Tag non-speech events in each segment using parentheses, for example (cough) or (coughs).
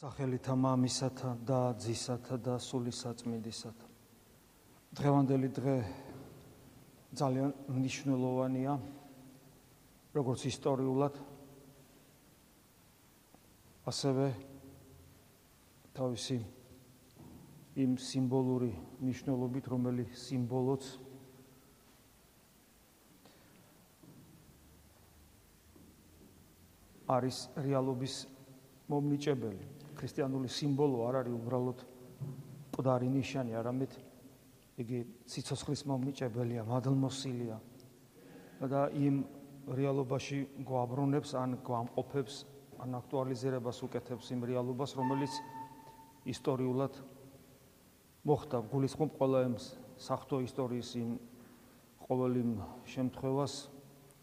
სახელითა მამისათა და ძისათა და სულისაწმინდისათა. დღევანდელი დღე ძალიან მნიშვნელოვანია როგორც ისტორიულად ასევე თავისი იმ სიმბოლური მნიშვნელობით, რომელიც სიმბოლოც არის რეალობის მომნიჭებელი. ქრისტიანული სიმბოლო არ არის უბრალოდ ყდარი ნიშანი, არამედ იგი ციცოცხლის მომნიჭებელია, მადლმოსილია. და იმ რეალობაში გვაბრუნებს ან გვამყოფებს ან აქტუალიზირებას უკეთებს იმ რეალობას, რომელიც ისტორიულად მოხდა გულისხმობ ყველა იმ საფრთხო ისტორიის იმ ყოველ იმ შემთხვევას,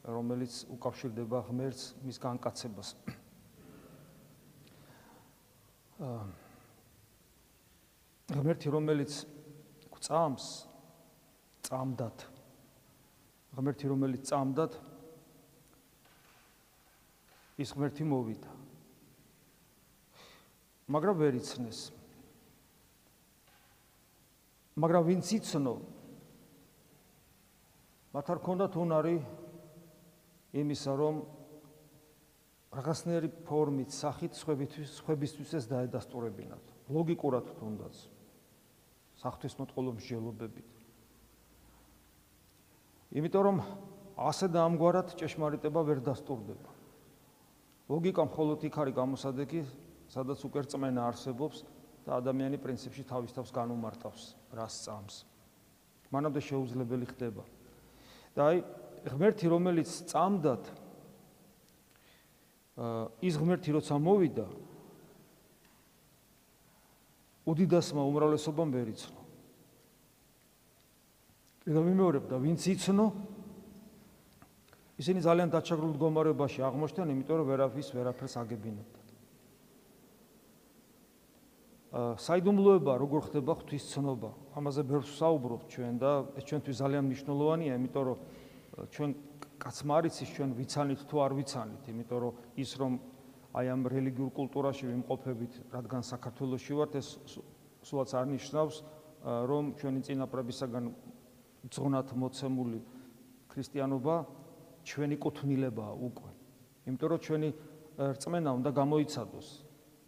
რომელიც უკავშირდება ღმერთს მის განკაცებას. ღმერთი რომელიც წამს წამდათ. ღმერთი რომელიც წამდათ ის ღმერთი მოვიდა. მაგრამ ვერ იცნეს. მაგრამ ვინც იცნო მათ არ ქონდათ უნარი იმისა რომ რაღაცნაირი ფორმით, სახით სხვებისთვის, სხვებისთვის ეს დაედასტურებინათ. ლოგიკურად თუნდაც. სახთვის მოწყოლო მსჯელობებით. იმიტომ რომ ასე და ამგვარად ჭეშმარიტება ვერ დასტურდება. ლოგიკა მხოლოდ იქ არის გამოსადეგი, სადაც უკვე რწმენა არსებობს და ადამიანი პრინციპში თავის თავს განუმარტავს, რას წამს. მანამდე შეუძლებელი ხდება. და აი ღმერთი რომელიც წამდათ ის ღმერთი როცა მოვიდა უდიდასმა უმრავლესობამ ვერ იცნო. და მიმეორებ და ვინც იცნო ისინი ძალიან დაჩაგრულ მდგომარეობაში აღმოჩნდნენ, იმიტომ რომ ვერაფის ვერაფერს აგებინებდა. აა საიდუმლოება როგორ ხდება ღვთისცნობა? ამაზე ბევრს საუბრობთ ჩვენ და ეს ჩვენთვის ძალიან მნიშვნელოვანია, იმიტომ რომ ჩვენ კაცმარიცის ჩვენ ვიცანით თუ არ ვიცანით, იმიტომ რომ ის რომ აი ამ რელიგიურ კულტურაში ვიმყოფებით, რადგან საქართველოსში ვართ, ეს სულაც არ ნიშნავს, რომ ჩვენი წინაპრებისაგან ძღვნათ მოცემული ქრისტიანობა ჩვენი კუთვნილებაა უკვე. იმიტომ რომ ჩვენი რწმენა უნდა გამოიცადოს.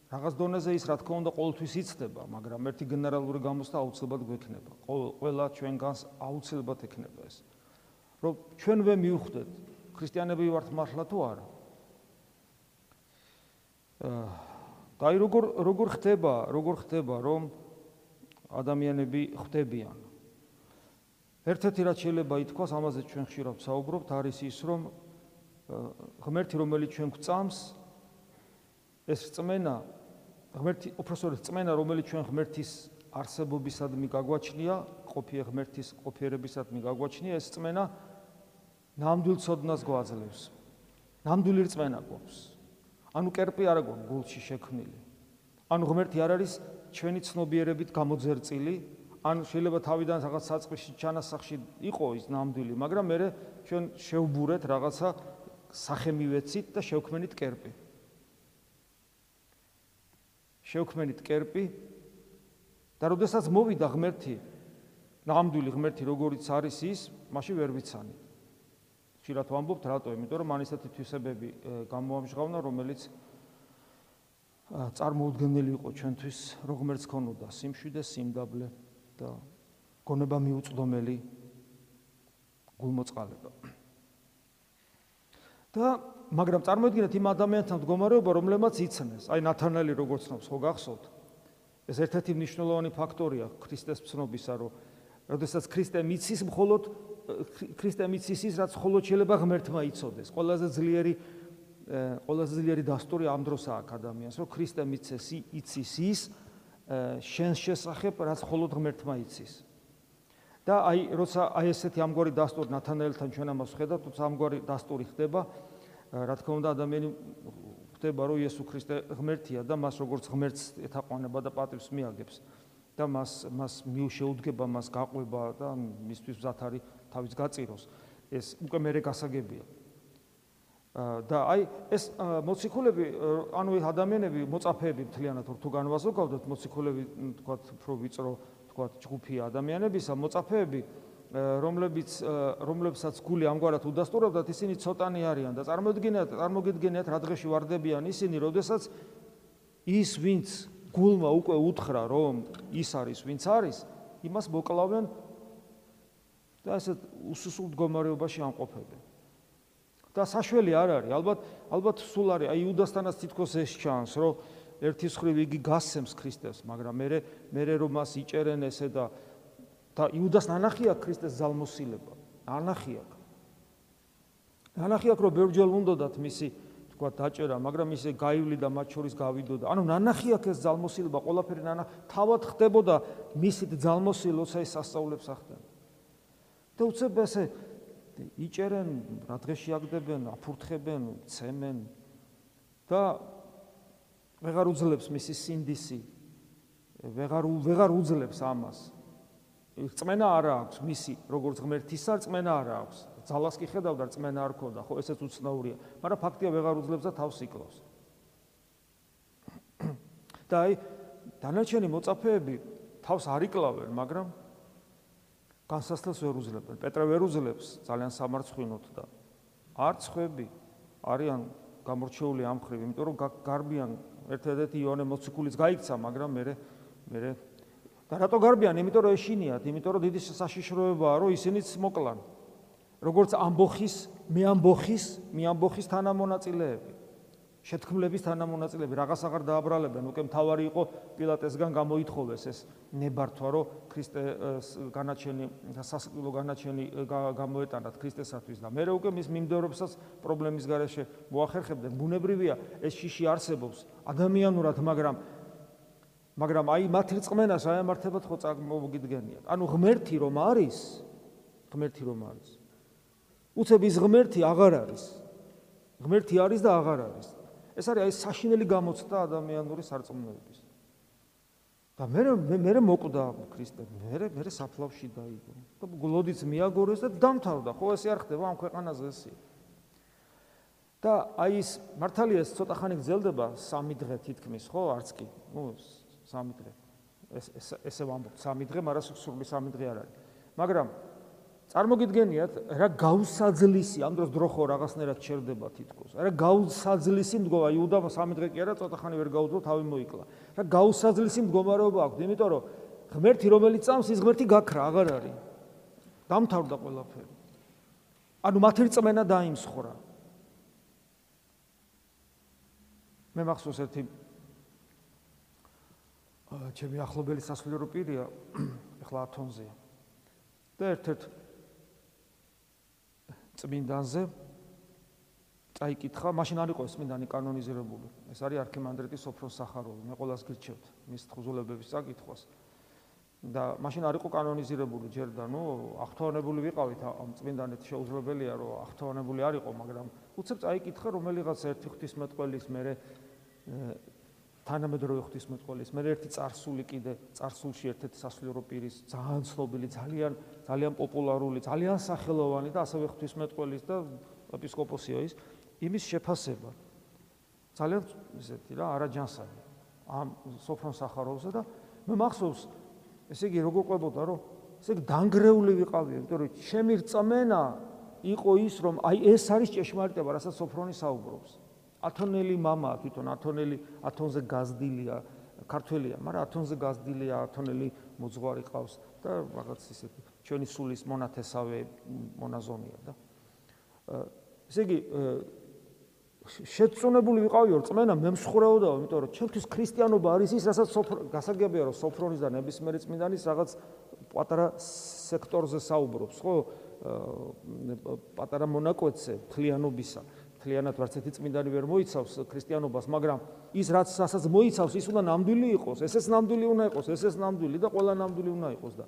რაღაც დონეზე ის რა თქმა უნდა ყოველთვის იცდება, მაგრამ ერთი გენერალური გამოსთა აუცილებლად გვექნება. ყველა ჩვენგანს აუცილებლად ექნება ეს. რომ ჩვენვე მივხვდეთ ქრისტიანები ვართ მართლა თუ არა? და აი როგორ როგორ ხდება როგორ ხდება რომ ადამიანები ხვდებიან? ერთ-ერთი რაც შეიძლება ითქვას ამაზე ჩვენ ხშირად საუბრობთ არის ის რომ ღმერთი რომელიც ჩვენ გვწამს ეს წმენა ღმერთი უბრალოდ წმენა რომელიც ჩვენ ღმერთის არსებობისადმი გაგვაჩნია ყოფი ღმერთის ყოფიერებისადმი გაგვაჩნია ეს წმენა ნამდვილ ცოდნას გვაძლევს. ნამდვილი რწმენა გვაქვს. ანუ კერპი არა გვაქვს გულში შექმნილი. ანუ ღმერთი არ არის ჩვენი ცნობიერებით გამოძერწილი, ან შეიძლება თავიდან რაღაც საწყისში ჩანასახში იყო ის ნამდვილი, მაგრამ მე ჩვენ შევბურეთ რაღაცა სახე მივეცით და შევქმნით კერპი. შევქმნით კერპი და როდესაც მოვიდა ღმერთი, ნამდვილი ღმერთი როგორიც არის ის, მაშინ ვერ ვიცანით. ხშირად ვამბობთ რატო? იმიტომ რომ მან ისეთი თვისებები გამოამჟღავნა, რომელიც წარმოუდგენელი იყო ჩვენთვის, როგორც ქონოდა სიმშვიდე, სიმდაბლე და გონება მიუწვდომელი გულმოწყალება. და მაგრამ წარმოიდგინეთ იმ ადამიანთან მდგომარეობა, რომლებმაც იცნეს, აი ნათანელი როგორც ცნობს, ხო გახსოვთ? ეს ერთ-ერთი მნიშვნელოვანი ფაქტორია ქრისტეს ცნობისა, რომ როდესაც ქრისტე მიცის მხოლოდ ქრისტე მიცის ის რაც მხოლოდ შეიძლება ღმერთმა იცოდეს. ყველაზე ძლიერი ყველაზე ძლიერი დასტური ამ დროს აქვს ადამიანს, რომ ქრისტე მიცეს იცის ის შენ შესახებ რაც მხოლოდ ღმერთმა იცის. და აი როცა აი ესეთი ამგვარი დასტური ნათანაელთან ჩვენ ამას ხედავთ, თუმცა ამგვარი დასტური ხდება, რა თქმა უნდა ადამიანი ხდება რომ იესო ქრისტე ღმერთია და მას როგორც ღმერთს ეთაყვანება და პატრონს მიაგებს. და მას მას მიუშეუდგება, მას გაყვება და მისთვის მზად არის თავის გაწიროს. ეს უკვე მეરે გასაგებია. და აი ეს მოციქულები ანუ ეს ადამიანები მოწაფეები მთლიანად თუ განვაზოგავდოთ მოციქულები თქვა უფრო ვიწრო თქვა ჯგუფი ადამიანებისა მოწაფეები რომლებიც რომლებსაც გული ამგვარად უდასტურებდათ ისინი ცოტანი არიან და წარმოგიდგენიათ წარმოგიდგენიათ რა დღეში ვარდებიან ისინი როდესაც ის ვინც გულმა უკვე უთხრა რომ ის არის ვინც არის იმას მოკლავენ და ესეთ უსუსულ მდგომარეობაში ამყოფებენ. და საშველი არ არის. ალბათ ალბათ სულ არის. აი იუდასთანაც თითქოს ეს ჩანს რომ ერთის ხრივ იგი გასცემს ქრისტეს მაგრამ მე მე რომ მას იჭერენ ესე და და იუდას ნანახია ქრისტეს ზალმოსილება. ნანახია ნანახია რომ ბერჯელ უნდათ მისი თქვა დაჭერა მაგრამ ისე გაივლი და მათ შორის გავიდოდა. ანუ ნანახია ეს ზალმოსილება ყველაფერი ნანა თავად ხდებოდა მისით ზალმოსილოს აი სასწაულებს ახდენ და უცებ ესე იჭერენ რა დღეში აგდებენ აფურთხებენ ცემენ და ვეღარ უძლებს მისი სინდისი. ვეღარ ვეღარ უძლებს ამას. წმენა არ აქვს მისი როგორც ღმერთისა წმენა არ აქვს. ძალას კი ხედავდა წმენა არ ქონდა ხო ესეც უცნაურია. მაგრამ ფაქტია ვეღარ უძლებს და თავს იკლავს (coughs) და აი დანარჩენი მოწაფეები თავს არ იკლავენ მაგრამ განსასწრებს ვერ უძლებენ პეტრე ვერ უძლებს ძალიან სამარცხვინოთ და არც ხვები არიან გამორჩეული ამ ხრივ იმიტომ რომ გარბიან ერთადერთი იონე მოციქულიც გაიქცა მაგრამ მე მე და რატო გარბიან? იმიტომ რომ ეშინიათ, იმიტომ რომ დიდი საშიშროებაა, რომ ისინიც მოკლან. როგორც ამბოხის, მე ამბოხის, მე ამბოხის თანამონაწილეები. შეთქმულების თანამონაწილეები რაღაც აღარ დააბრალებენ, უკვე მთავარი იყო პილატესგან გამოითხოვეს ეს ნებართვა, რომ ქრისტე განაჩენი და სასწაულო განაჩენი გამოეტანათ ქრისტესათვის და მე უკვე მის მიმდევრებსაც პრობლემის garaშე მოახერხებდნენ. ბუნებრივია, ეს შიში არსებობს ადამიანურად, მაგრამ მაგრამ აი მათი რწმენას აემართებათ ხო წარმოგიდგენიათ. ანუ ღმერთი რომ არის, ღმერთი რომ არის. უცებ ის ღმერთი აღარ არის. ღმერთი არის და აღარ არის. ეს არის აი საშინელი გამოცდა ადამიანური სარწმუნოების. და მე მე მე მოკვდა ქრისტე, მე მე საფლავში დაიგო. და გლოდიც მიაგორეს და დამთავრდა. ხო ესე არ ხდება ამ ქვეყანაზე ესე. და აი ის მართალია ეს ცოტა ხანი გრძელდება სამი დღე თითქმის, ხო, არც კი. ნუ სამი დღე. ეს ეს ესე ვამბობ, სამი დღე, მაგრამ სრული სამი დღე არ არის. მაგრამ წარმოგიდგენიათ, რა გაუსაძლისი ამ დროს დროხო რაღაცნაირად ჩერდება თითქოს. რა გაუსაძლისი მდგომა, იუდა სამი დღე კი არა, ცოტა ხანი ვერ გაუძლო, თავი მოიკლა. რა გაუსაძლისი მდგომარეობა აქვს, იმიტომ რომ ღმერთი რომელიც წამს, ის ღმერთი გაქრა, აღარ არის. დამთავრდა ყველაფერი. ანუ მათი რწმენა დაიმსხვრა. მე მახსოვს ერთი ჩემი ახლობელი სასულიერო პირია ახლა ათონზეა და ერთ-ერთ წმინდანზე წაიკითხა, მაშინ არ იყო ეს წმინდანი კანონიზირებული. ეს არის არქიმანდრიტი სოფრონ სახაროვი. მე ყოველას გირჩევთ მის თხზულებების წაკითხვას. და მაშინ არ იყო კანონიზირებული ჯერ და ნუ აღთვალებული ვიყავით ამ წმინდანეთ შეუძლებელია რომ აღთვალებული არ იყო, მაგრამ უცებ წაიკითხა რომელიღაც ერთი ღვთისმეტყველის მერე თანამედროვე ღვთისმეტყველის მე ერთი царსული კიდე царსულში ერთ-ერთი სასულიერო პირის ძალიან ცნობილი ძალიან ძალიან პოპულარული ძალიან სახელოვანი და ასევე ღვთისმეტყველის და ეპისკოპოსია ის იმის შეფასება. ძალიან ესეთი რა არაჯანსაღი ამ სოფრონ სახაროვზე და მე მახსოვს ესე იგი როგორ ყვებოდა რომ ესე იგი დაنگრეული ვიყავი იმიტომ რომ შემირწმენა იყო ის რომ აი ეს არის ჭეშმარიტება რასაც სოფრონი საუბრობს. ათონელი мама თვითონ ათონელი ათონზე გაზდილია ქართველია მაგრამ ათონზე გაზდილია ათონელი მოძღვარი ყავს და რაღაც ისეთი ჩვენი სულის მონათესავე მონაზონია და ესე იგი შეწუნებული ვიყავი რომ წმენა მე მსხრეოდაო იმიტომ რომ ჩემთვის ქრისტიანობა არის ის რასაც გასაგებია რომ სოფრონის და ნებისმიერი წმინდანის რაღაც პატარა სექტორზე საუბრობს ხო პატარა მონაკვეთზე თლიანობისა თლიანად ვარცეთი წმინდანი ვერ მოიცავს ქრისტიანობას, მაგრამ ის რაც ასაც მოიცავს, ის უნდა ნამდვილი იყოს, ესეც ნამდვილი უნდა იყოს, ესეც ნამდვილი და ყველა ნამდვილი უნდა იყოს და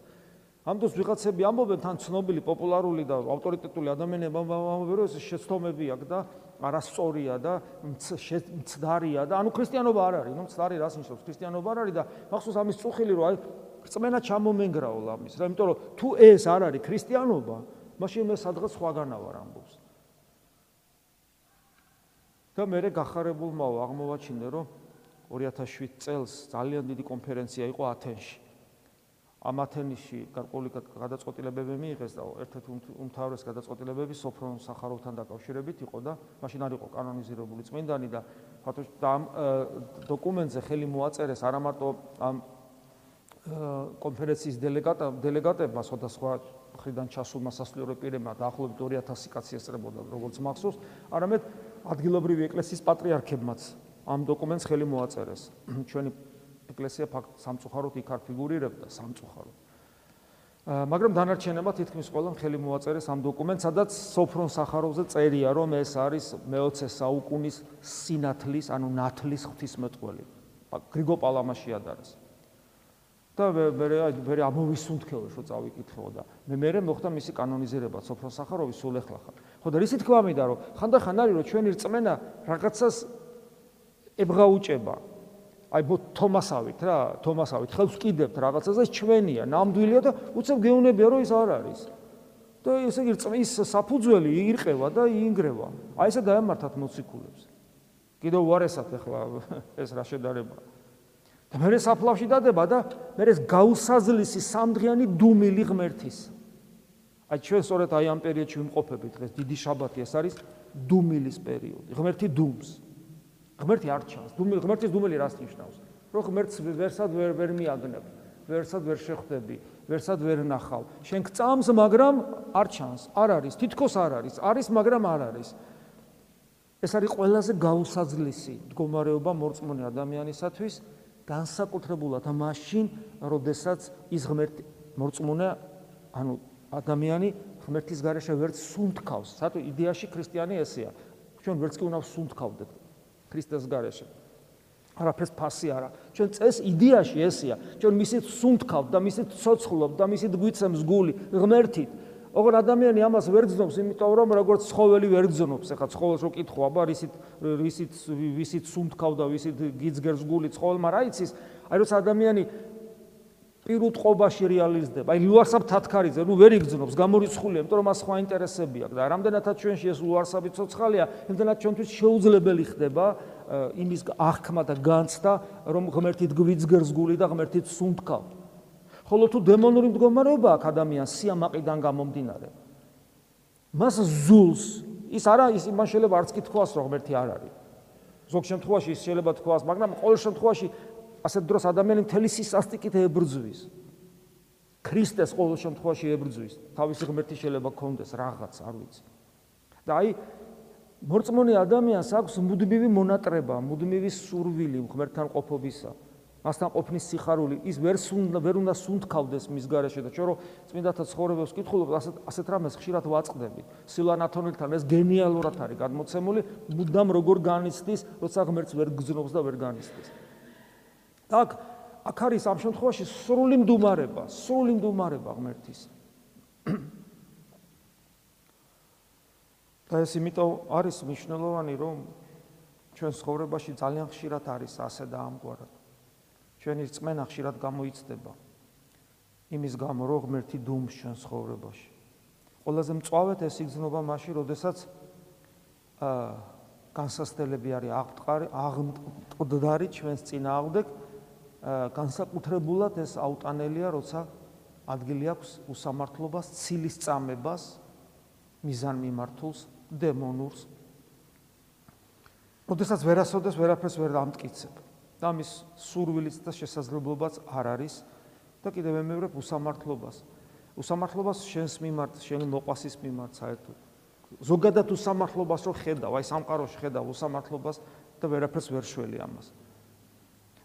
ამ დროს ვიღაცები ამბობენ თან ცნობილი, პოპულარული და ავტორიტეტული ადამიანები ამბობენ, რომ ეს შეცდომები აქვს და არასწორია და მცდარია და ანუ ქრისტიანობა არ არის, ნუ მცდარი რას ნიშნავს? ქრისტიანობა არ არის და მახსოვს ამის წუხილი რომ აი წმენა ჩამომენგრაო ამის, რა იმიტომ რომ თუ ეს არ არის ქრისტიანობა, მაშინ მე სადღაც სხვაგანა ვარ ამბობს. და მე გახარებულმაო აღმოვაჩინე რომ 2007 წელს ძალიან დიდი კონფერენცია იყო ათენში. ამ ათენში გარკვეული გადაწყვეტილებები მიიღეს და ერთ-ერთი უმთავრეს გადაწყვეტილებები სოფრონ სახაროვთან დაკავშირებით იყო და მაშინ არ იყო კანონიზირებული წმინდანი და ფაქტობრივად ამ დოკუმენტზე ხელი მოაწერეს არა მარტო ამ კონფერენციის დელეგატ დელეგატებმა სხვადასხვა ხრიდან ჩასულმა სასულიერო პირებმა დაახლოებით 2000 კაცი ესწრებოდა როგორც მახსოვს, არამედ ადგილობრივი ეკლესიის პატრიარქებმაც ამ დოკუმენტს ხელი მოაწერეს. (clears throat) ჩვენი ეკლესია ფაქტ სამწუხაროდ იქ არ ფიგურირებდა სამწუხაროდ. მაგრამ დანარჩენებად თითქმის ყველამ ხელი მოაწერეს ამ დოკუმენტს, სადაც სოფრონ სახაროვზე წერია, რომ ეს არის მე-20 საუკუნის სინათლის, ანუ ნათლის ღვთისმეტყველი. გრიგო პალამაში ადარეს. და მე მე ამოვისუნთქეო რომ წავიკითხო და მე მე მოხდა მისი კანონიზირება სოფრონ სახაროვის სულ ეხლა ხარ. ხო და რისი თქვა მინდა რომ ხანდახან არის რომ ჩვენი რწმენა რაღაცას ებღაუჭება. აი ბო თომასავით რა, თომასავით ხელს კიდევთ რაღაცაზე ჩვენია, ნამდვილია და უცებ გეუნებია რომ ის არ არის. და ესე იგი წმის საფუძველი ირყევა და იინგრევა. აი ესე დაემართათ მოციქულებს. კიდევ უარესად ახლა ეს რა შედარებაა. და მე საფლავში დადება და მე ეს გაუსაზლისი სამდღიანი დუმილი ღმერთის. აი ჩვენ სწორედ აი ამ პერიოდში ვიმყოფებით დღეს დიდი შაბათი ეს არის დუმილის პერიოდი. ღმერთი დუმს. ღმერთი არ ჩანს. დუმილი ღმერთის დუმილი რას ნიშნავს? რომ ღმერთს ვერსად ვერ ვერ მიაგნებ, ვერსად ვერ შეხვდები, ვერსად ვერ ნახავ. შენ გწამს, მაგრამ არ ჩანს. არ არის, თითქოს არ არის. არის, მაგრამ არ არის. ეს არის ყველაზე გაუსაზლისი მდგომარეობა მორწმუნე ადამიანისათვის, განსაკუთრებულად მაშინ, როდესაც ის ღმერთი მორწმუნე, ანუ ადამიანი ღმერთის გარეშე ვერც სუნთქავს. სათუ იდეაში ქრისტიანი ესეა. ჩვენ ვერც კი უნდა სუნთქავდეთ. ქრისტეს გარეშე. არაფერს ფასი არა. ჩვენ წეს იდეაში ესია. ჩვენ მისით სუნთქავთ და მისით ცოცხლობთ და მისით გვიცემს გული ღმერთით. ოღონ ადამიანი ამას ვერ გძნობს, იმიტომ რომ როგორც ცხოველი ვერ გძნობს. ეხლა ცხოველს რო კითხო, აბა რისით რისით ვისით სუნთქავ და ვისით გიძგერს გული ცხოველმა რა იცის? აი როცა ადამიანი პირუტყობაში რეალიზდება. აი ლუარსაბ თათქარიძე, ნუ ვერ იგზნობს, გამორიცხულია, იმიტომ რომ მას სხვა ინტერესები აქვს და რამდენადაც ჩვენში ეს ლუარსაბი ცოცხალია, იმდენად ჩვენთვის შეუძლებელი ხდება იმის აღქმა და განცდა, რომ ღმერთით გვიძგერს გული და ღმერთით სუნთქავ. ხოლო თუ დემონური მდგომარეობა აქვს ადამიანს სიამაყიდან გამომდინარე. მას ზულს ის არა ის იმან შეიძლება არც კი თქვას რომ ღმერთი არ არის. ზოგ შემთხვევაში ის შეიძლება თქვას, მაგრამ ყოველ შემთხვევაში ასეთ დროს ადამიანი მთელი სისასტიკით ებრძვის. ქრისტეს ყოველ შემთხვევაში ებრძვის. თავისი ღმერთი შეიძლება კონდეს რაღაც, არ ვიცი. და აი მორწმუნე ადამიანს აქვს მუდმივი მონატრება, მუდმივი სურვილი ღმერთთან ყოფობისა. მასთან ყოფნის სიხარული, ის ვერ სუნდა, ვერ უნდა სუნთქავდეს მის გარეშე და ჩვენ რო წმინდათა ცხოვრებას ვკითხულობ, ასეთ ასეთ რამეს ხშირად ვაწყდები. სილანათონელთან ეს გენიალურად არის გადმოცემული, მუდამ როგორ განიცდის, როცა ღმერთს ვერ გძნობს და ვერ განიცდის. აქ აქ არის ამ შემთხვევაში სრული მდუმარება, სრული მდუმარება ღმერთის. და ეს იმიტომ არის მნიშვნელოვანი, რომ ჩვენ ცხოვრებაში ძალიან ხშირად არის ასე და ამგვარად. ჩვენი რწმენა ხშირად გამოიცდება იმის გამო, რომ ღმერთი დუმს ჩვენ ცხოვრებაში. ყველაზე მწვავედ ეს იგზნობა მაშინ, როდესაც აა განსასწრებელი არის აღტყარი, აღტყდარი ჩვენს წინააღმდეგ განსაკუთრებულად ეს აუტანელია, როცა ადგილი აქვს უსამართლობას, ცილის წამებას, მიზან მიმართულს, დემონურს. ოდესაც ვერასოდეს ვერაფერს ვერ დამტკიცებ. და მის სურვილიც და შესაძლებლობაც არ არის და კიდევ მემეორებ უსამართლობას. უსამართლობას შენს მიმართ, შენი მოყვასის მიმართ საერთოდ. ზოგადად უსამართლობას რო ხედავ, აი სამყაროში ხედავ უსამართლობას და ვერაფერს ვერ შველი ამას.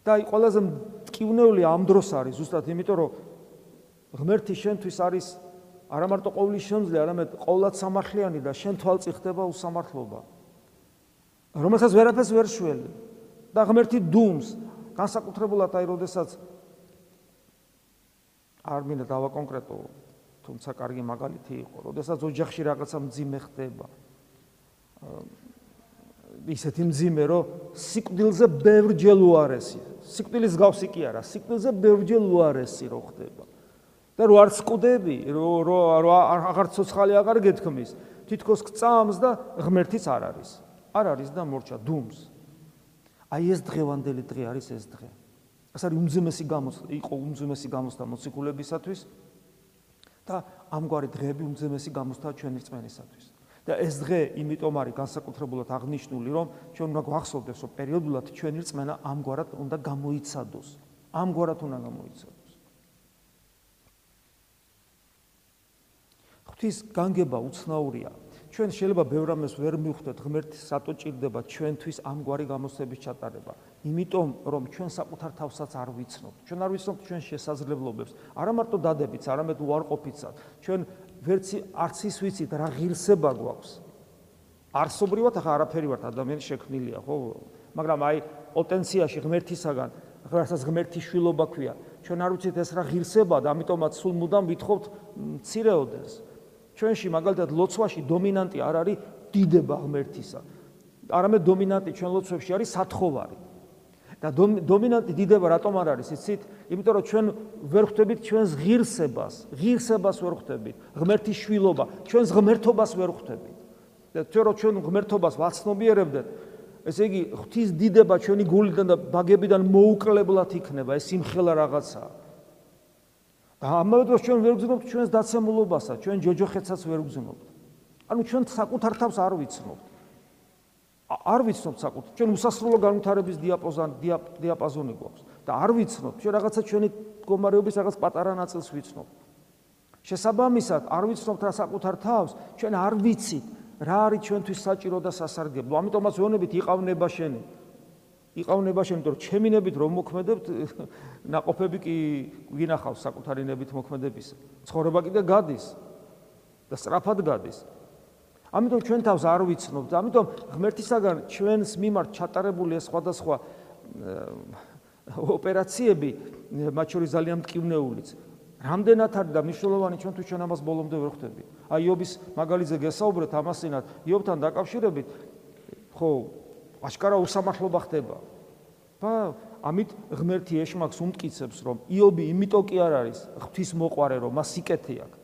და აი ყველაზე მტკივნეული ამ დროს არის ზუსტად იმიტომ რომ ღმერთი შენთვის არის არა მარტო ყოვლის შემძლე, არამედ ყოვლად სამართლიანი და შენ თვალწი ხდება უსამართლობა. რომელსაც ვერაფერს ვერ შველი და ღმერთი დუმს განსაკუთრებულად აი როდესაც არ მინდა დავა კონკრეტო თუმცა კარგი მაგალითი იყო, როდესაც ოჯახში რაღაცა მძიმე ხდება. ისეთი მძიმე, რომ სიკვდილზე ბევრჯერ უარესი. სიკვდილის გავსი კი არა, სიკვდილზე ბევრჯერ უარესი რო ხდება. და რო არ სკუდები, რო რო აღარ ცოცხალი აღარ გეთქმის, თითქოს გწამს და ღმერთიც არ არის. არ არის და მორჩა დუმს. აი ეს დღევანდელი დღე არის ეს დღე. ეს არის უმძიმესი გამოს იყო უმძიმესი გამოსთა მოციქულებისათვის და ამგვარი დღეები უმძიმესი გამოსთა ჩვენი რწმენისათვის. და ეს დღე იმიტომ არის განსაკუთრებულად აღნიშნული, რომ ჩვენ უნდა გვახსოვდეს, რომ პერიოდულად ჩვენი რწმენა ამგვარად უნდა გამოიცადოს. ამგვარად უნდა გამოიცადოს. ღვთის განგება უცნაურია. ჩვენ შეიძლება ბევრ ამას ვერ მივხვდეთ, ღმერთი სატო ჭირდება ჩვენთვის ამგვარი გამოსების ჩატარება. იმიტომ რომ ჩვენ საკუთარ თავსაც არ ვიცნობთ. ჩვენ არ ვიცნობთ ჩვენ შესაძლებლობებს, არა მარტო დადებიც, არამედ უარყოფითსაც. ჩვენ ვერც არც ის ვიცით რა ღირსება გვაქვს. არსობრივად ახლა არაფერი ვართ ადამიანი შექმნილია, ხო? მაგრამ აი პოტენციაში ღმერთისაგან, რასაც ღმერთის შვილობა ქვია, ჩვენ არ ვიცით ეს რა ღირსება და ამიტომაც სულ მუდამ ვითხოვთ მცირეოდენს. ჩვენში მაგალითად ლოცვაში დომინანტი არ არის დიდება ღმერთისა. არამედ დომინანტი ჩვენ ლოცვებში არის სათხოვარი. და დომინანტი დიდება რატომ არ არის იცით? იმიტომ რომ ჩვენ ვერ ხვდებით ჩვენს ღირსებას, ღირსებას ვერ ხვდებით, ღმერთის შვილობა, ჩვენს ღმერთობას ვერ ხვდებით. და ჩვენ რო ჩვენ ღმერთობას ვაცნობიერებდეთ, ესე იგი ღვთის დიდება ჩვენი გულიდან და ბაგებიდან მოუკლებლად იქნება, ეს იმხელა რაღაცაა. და ამავე დროს ჩვენ ვერ გძნობთ ჩვენს დაცემულობასა, ჩვენ ჯოჯოხეთსაც ვერ გძნობთ. ანუ ჩვენ საკუთარ თავს არ ვიცნობთ. არ ვიცნობთ საკუთარ ჩვენ უსასრულო განვითარების დიაპაზონი დიაპაზონი გვაქვს. და არ ვიცნობთ ჩვენ რაღაცა ჩვენი მდგომარეობის რაღაც პატარა ნაწილს ვიცნობთ შესაბამისად არ ვიცნობთ რა საკუთარ თავს. ჩვენ არ ვიცით რა არის ჩვენთვის საჭირო და სასარგებლო. ამიტომაც ვეუბნებით იყავნება შენი. იყავნება შენ, იმიტომ რომ ჩემინებით რომ მოქმედებთ, ناقოფები კი გვინახავს საკუთარი ნებით მოქმედებისა. ცხოვრება კიდე გადის. და სწრაფად გადის. ამიტომ ჩვენ თავს არ ვიცნობთ. ამიტომ ღმერთისაგან ჩვენს მიმართ ჩატარებული ეს სხვადასხვა ოპერაციები, მათ შორის ძალიან მტკივნეულიც. რამდენად არის და მნიშვნელოვანი ჩვენ თუ ჩვენ ამას ბოლომდე ვერ ხვდები. აი იობის მაგალითზე გესაუბრეთ ამასინათ, იობთან დაკავშირებით ხო აშკარა უსამართლობა ხდება. და ამით ღმერთი ეშმაკს უმტკიცებს, რომ იობი იმიტომ კი არ არის ღვთის მოყარე, რომ მას სიკეთე აქვს.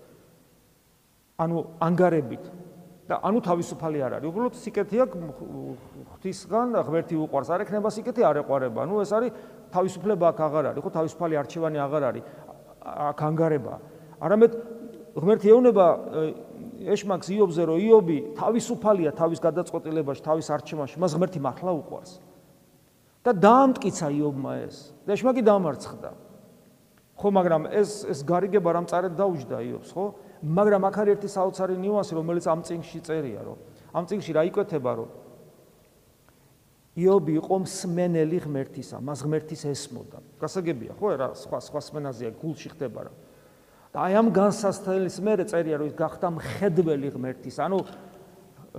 ანუ ანგარებით და ანუ თავისუფალი არ არის. უბრალოდ სიკეთე აქვს ღვთისგან, ღმერთი უყარს, არ ექნება სიკეთე, არ ეყარება. ანუ ეს არის თავისუფლება აქ აღარ არის, ხო თავისუფალი არჩევანი აღარ არის. აქ ანგარება. არამედ ღმერთი ეუბნება ეშმაკს იობზე რომ იობი თავისუფალია თავის გადაწყვეტილებაში, თავის არჩევანში, მას ღმერთი მართლა უყვარს. და დაამტკიცა იობმა ეს. და ეშმაკი დამარცხდა. ხო, მაგრამ ეს ეს გარიგება რამ წარედ დაუჯდა იობს, ხო? მაგრამ აქ არის ერთი საოცარი ნიუანსი, რომელიც ამ წიგნში წერია, რომ ამ წიგნში რა იკვეთება, რომ იობი იყო მსმენელი ღმერთისა, მას ღმერთის ესმოდა. გასაგებია, ხო, რა სხვა სხვა სმენაზია გულში ხდება რა. და აი ამ განსასწრების მერე წერია რომ ის გახდა მხედველი ღმერთის ანუ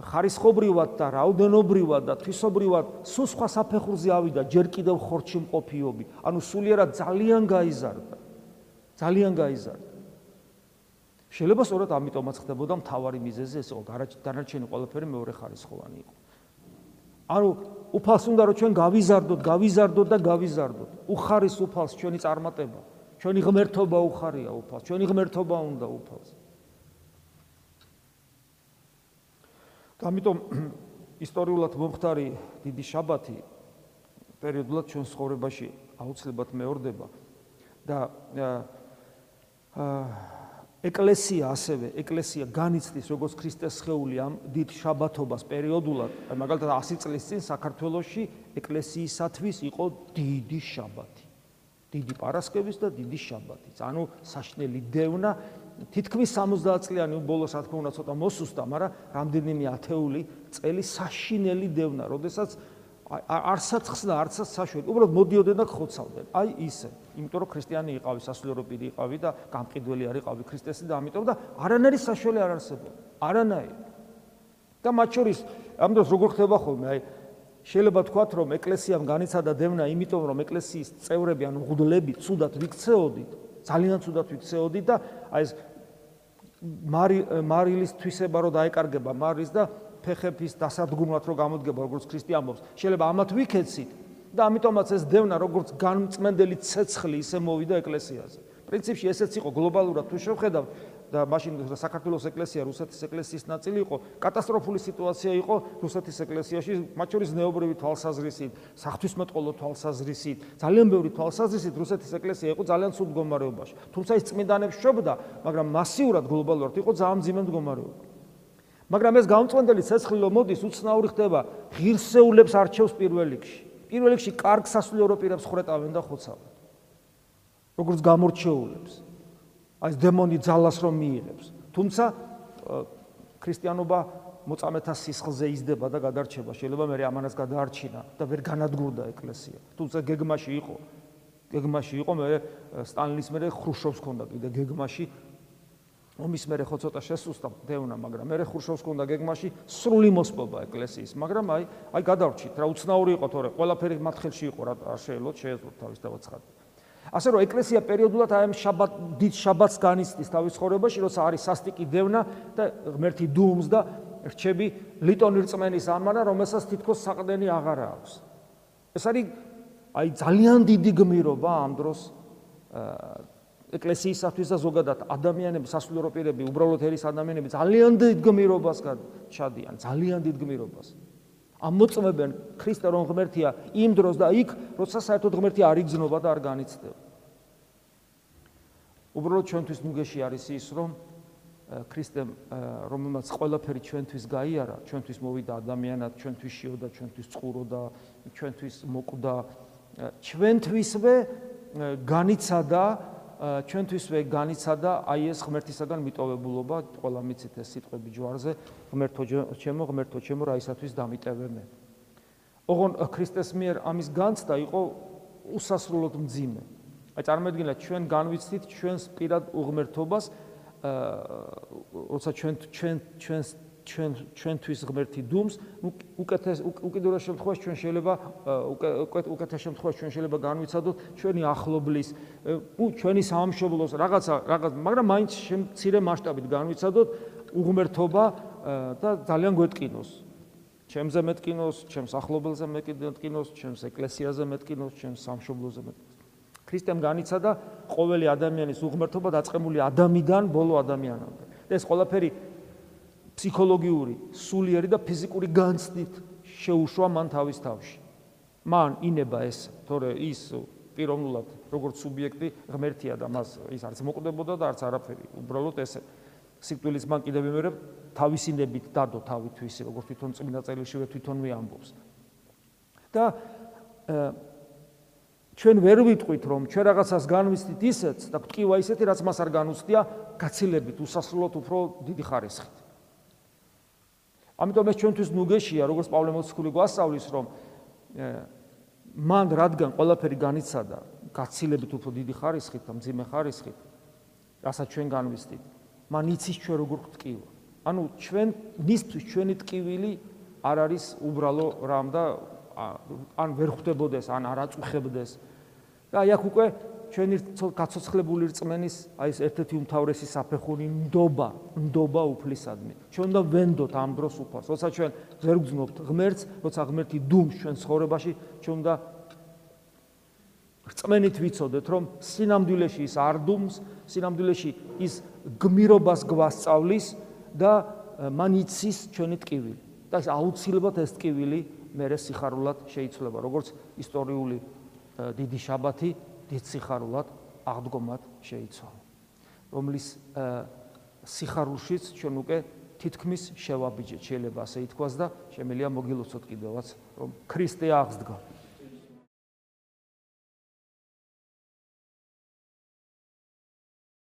ხარისხობრივად და რაოდენობრივად და თვისობრივად სულ სხვა საფეხურზე ავიდა ჯერ კიდევ ხორჩი მყოფიობი ანუ სულიერად ძალიან გაიზარდა ძალიან გაიზარდა შეიძლება სწორად ამიტომაც ხდებოდა მთავარი მიზეზი ეს იყო დანარჩენი ყველაფერი მეორე ხარისხოვანი იყო. ანუ უფალს უნდა რომ ჩვენ გავიზარდოთ გავიზარდოთ და გავიზარდოთ. უხარის უფალს ჩვენი წარმატება ჩვენი ღმერთობა უხარია უფალს, ჩვენი ღმერთობა უნდა უფალს. ამიტომ (clears throat) ისტორიულად მომხდარი დიდი შაბათი პერიოდულად ჩვენ ცხოვრებაში აუცილებლად მეორდება. და აა ეკლესია ასევე ეკლესია განიცდის როგორც ქრისტეს სხეული ამ დიდ შაბათობას პერიოდულად მაგალითად 100 წლის წინ საქართველოსში ეკლესიისათვის იყო დიდი შაბათი დიდი პარასკევის და დიდი შაბათის. ანუ საშნელი დევნა თითქმის 70 წლიანი ბოლოს რა თქმა უნდა ცოტა მოსუსტა, მაგრამ რამდენიმე ათეული წელი საშინელი დევნა, როდესაც არცაც ხსნა, არცაც საშველი, უბრალოდ მოდიოდნენ და ხოცავდნენ. აი ისე. იმიტომ რომ ქრისტიანი იყავი, სასულიერო პირი იყავი და გამყიდველი არ იყავი ქრისტესი და ამიტომ და არანაირი საშველი არ არსებობდა. არანაირი. და მათ შორის ამ დროს როგორ ხდება ხოლმე? აი შეიძლება თქვათ, რომ ეკლესიამ განიცადა დევნა, იმიტომ რომ ეკლესიის წევრები, ანუ ღუდლები, ცუდად ვიქცეოდით, ძალიან ცუდად ვიქცეოდით და აი ეს მარი მარილის თვისება რო დაეკარგება მარის და ფეხების დასადგმულად რო გამოდგება როგორც ქრისტიანობს, შეიძლება ამათ ვიქეცით და ამიტომაც ეს დევნა როგორც განწმენდელი ცეცხლი ისე მოვიდა ეკლესიაზე. პრინციპში ესეც იყო გლობალურად თუ შევხედავთ, და მაშინ საქართველოს ეკლესია რუსეთის ეკლესიის ნაწილი იყო, კატასტროფული სიტუაცია იყო რუსეთის ეკლესიაში, მათ შორის ნეობრივი თვალსაზრისით, საღვთისმეტყველო თვალსაზრისით, ძალიან ბევრი თვალსაზრისით რუსეთის ეკლესია იყო ძალიან ცუდ მდგომარეობაში. თუმცა ის წმინდანებს შობდა, მაგრამ მასიურად გლობალურად იყო ძალიან ძიმე მდგომარეობა. მაგრამ ეს გამწვენდელი ცეცხლილო მოდის უცნაური ხდება ღირსეულებს არჩევს პირველ რიგში. პირველ რიგში კარგ სასულიერო პირებს ხრეტავენ და ხოცავენ. როგორც გამორჩეულებს. აი ეს დემონი ძალას რომ მიიღებს. თუმცა ქრისტიანობა მოწამეთა სისხლზე იზრდება და გადარჩება. შეიძლება მე ამანას გადაარჩინა და ვერ განადგურდა ეკლესია. თუმცა გეგმაში იყო. გეგმაში იყო მე სტალინის მერე ხრუშოვს ქონდა კიდე გეგმაში ომის მერე ხო ცოტა შესუსტა დევნა, მაგრამ მერე ხურშოვს ქონდა გეგმაში სრული მოსპობა ეკლესიის, მაგრამ აი აი გადავრჩით რა უცნაური იყო თორე ყველაფერი მათ ხელში იყო რა არ შეიძლება შეეძლოთ თავის დავაცხადე. ასე რომ ეკლესია პერიოდულად აი ამ შაბათ დიდ შაბათს განიცდის თავის ხორებაში, როცა არის სასტიკი დევნა და ღმერთი დუმს და რჩები ლიტონი რწმენის ამანა, რომელსაც თითქოს საყდენი აღარ აქვს. ეს არის აი ძალიან დიდი გმირობა ამ დროს ეკლესიისათვის და ზოგადად ადამიანები სასულიერო პირები უბრალოდ ერის ადამიანები ძალიან დიდ გმირობას ჩადიან ძალიან დიდ გმირობას. ამოწმებენ ქრისტე რომ ღმერთია იმ დროს და იქ როცა საერთოდ ღმერთი არ იგზნობა და არ განიცდება უბრალოდ ჩვენთვის ნუგეში არის ის რომ ქრისტემ რომელმაც ყველაფერი ჩვენთვის გაიარა ჩვენთვის მოვიდა ადამიანად ჩვენთვის შიოდა ჩვენთვის წყუროდა ჩვენთვის მოკვდა ჩვენთვისვე განიცადა ჩვენთვისვე განიცადა აი ეს ღმერთისაგან მიტოვებულობა, ყველა მიცით ეს სიტყვები ჯვარზე, ღმერთო ჩემო, ღმერთო ჩემო, რა ისათვის დამიტევე მე. ოღონ ქრისტეს მიერ ამის განცდა იყო უსასრულოდ მძიმე. აი წარმოიდგინეთ ჩვენ განვიცდით ჩვენს პირად უღმერთობას, აა როცა ჩვენ ჩვენ ჩვენს ჩვენ ჩვენთვის ღმერთი დუმს, უკეთეს უკიდურეს შემთხვევაში ჩვენ შეიძლება უკეთეს შემთხვევაში ჩვენ შეიძლება განვიცადოთ ჩვენი ახლობლის, ჩვენი სამშობლოს რაღაცა რაღაც, მაგრამ მაინც მცირე მასშტაბით განვიცადოთ უღმერთობა და ძალიან გვეტკინოს. ჩემზე მეტკინოს, ჩემს ახლობელზე მეტკინოს, ჩემს ეკლესიაზე მეტკინოს, ჩემს სამშობლოზე მეტკინოს. ქრისტემ განიცადა ყოველი ადამიანის უღმერთობა დაწყემული ადამიანიდან ბოლო ადამიანამდე. და ეს ყველაფერი ფსიქოლოგიური, სულიერი და ფიზიკური განცდით შეუშვა მან თავის თავში. მან ინება ეს, თორე ის პიროვნულად როგორც სუბიექტი ღმერთია და მას ის არც მოკვდებოდა და არც არაფერი. უბრალოდ ეს სიკვდილის მან კიდევ მეორე თავისინებით დადო თავითვისი, როგორც თვითონ წმინდა წერილებშივე თვითონვე ამბობს. და ჩვენ ვერ ვიტყვით რომ ჩვენ რაღაცას განვიცდით ისეთ და გვტკივა ისეთი რაც მას არ განუცდია გაცილებით უსასრულოდ უფრო დიდი ხარისხით. ამიტომ ეს ჩვენთვის ნუგეშია, როგორც პავლე მოციქული გვასწავლის, რომ მან რადგან ყველაფერი განიცადა, გაცილებით უფრო დიდი ხარისხით და მძიმე ხარისხით, რასაც ჩვენ განვიცდით, მან იცის ჩვენ როგორ გვტკივა. ანუ ჩვენ მისთვის ჩვენი ტკივილი არ არის უბრალო რამ და ან ვერ ხვდებოდეს, ან არ აწუხებდეს. და აი აქ უკვე ჩვენი გაცოცხლებული რწმენის აი ეს ერთ-ერთი უმთავრესი საფეხური ნდობა, ნდობა უფლისადმი. ჩვენ უნდა ვენდოთ ამ დროს უფალს. როცა ჩვენ ვერ გძნობთ ღმერთს, როცა ღმერთი დუმს ჩვენ ცხოვრებაში, ჩვენ უნდა რწმენით ვიცოდეთ, რომ სინამდვილეში ის არ დუმს, სინამდვილეში ის გმირობას გვასწავლის და მან იცის ჩვენი ტკივილი. და ეს აუცილებლად ეს ტკივილი მერე სიხარულად შეიცვლება, როგორც ისტორიული დიდი შაბათი დიდ სიხარულად აღდგომად შეიცვალა. რომლის სიხარულშიც ჩვენ უკვე თითქმის შევაბიჯეთ, შეიძლება ასე ითქვას და შემელია მოგილოცოთ კიდევაც, რომ ქრისტე აღსდგა.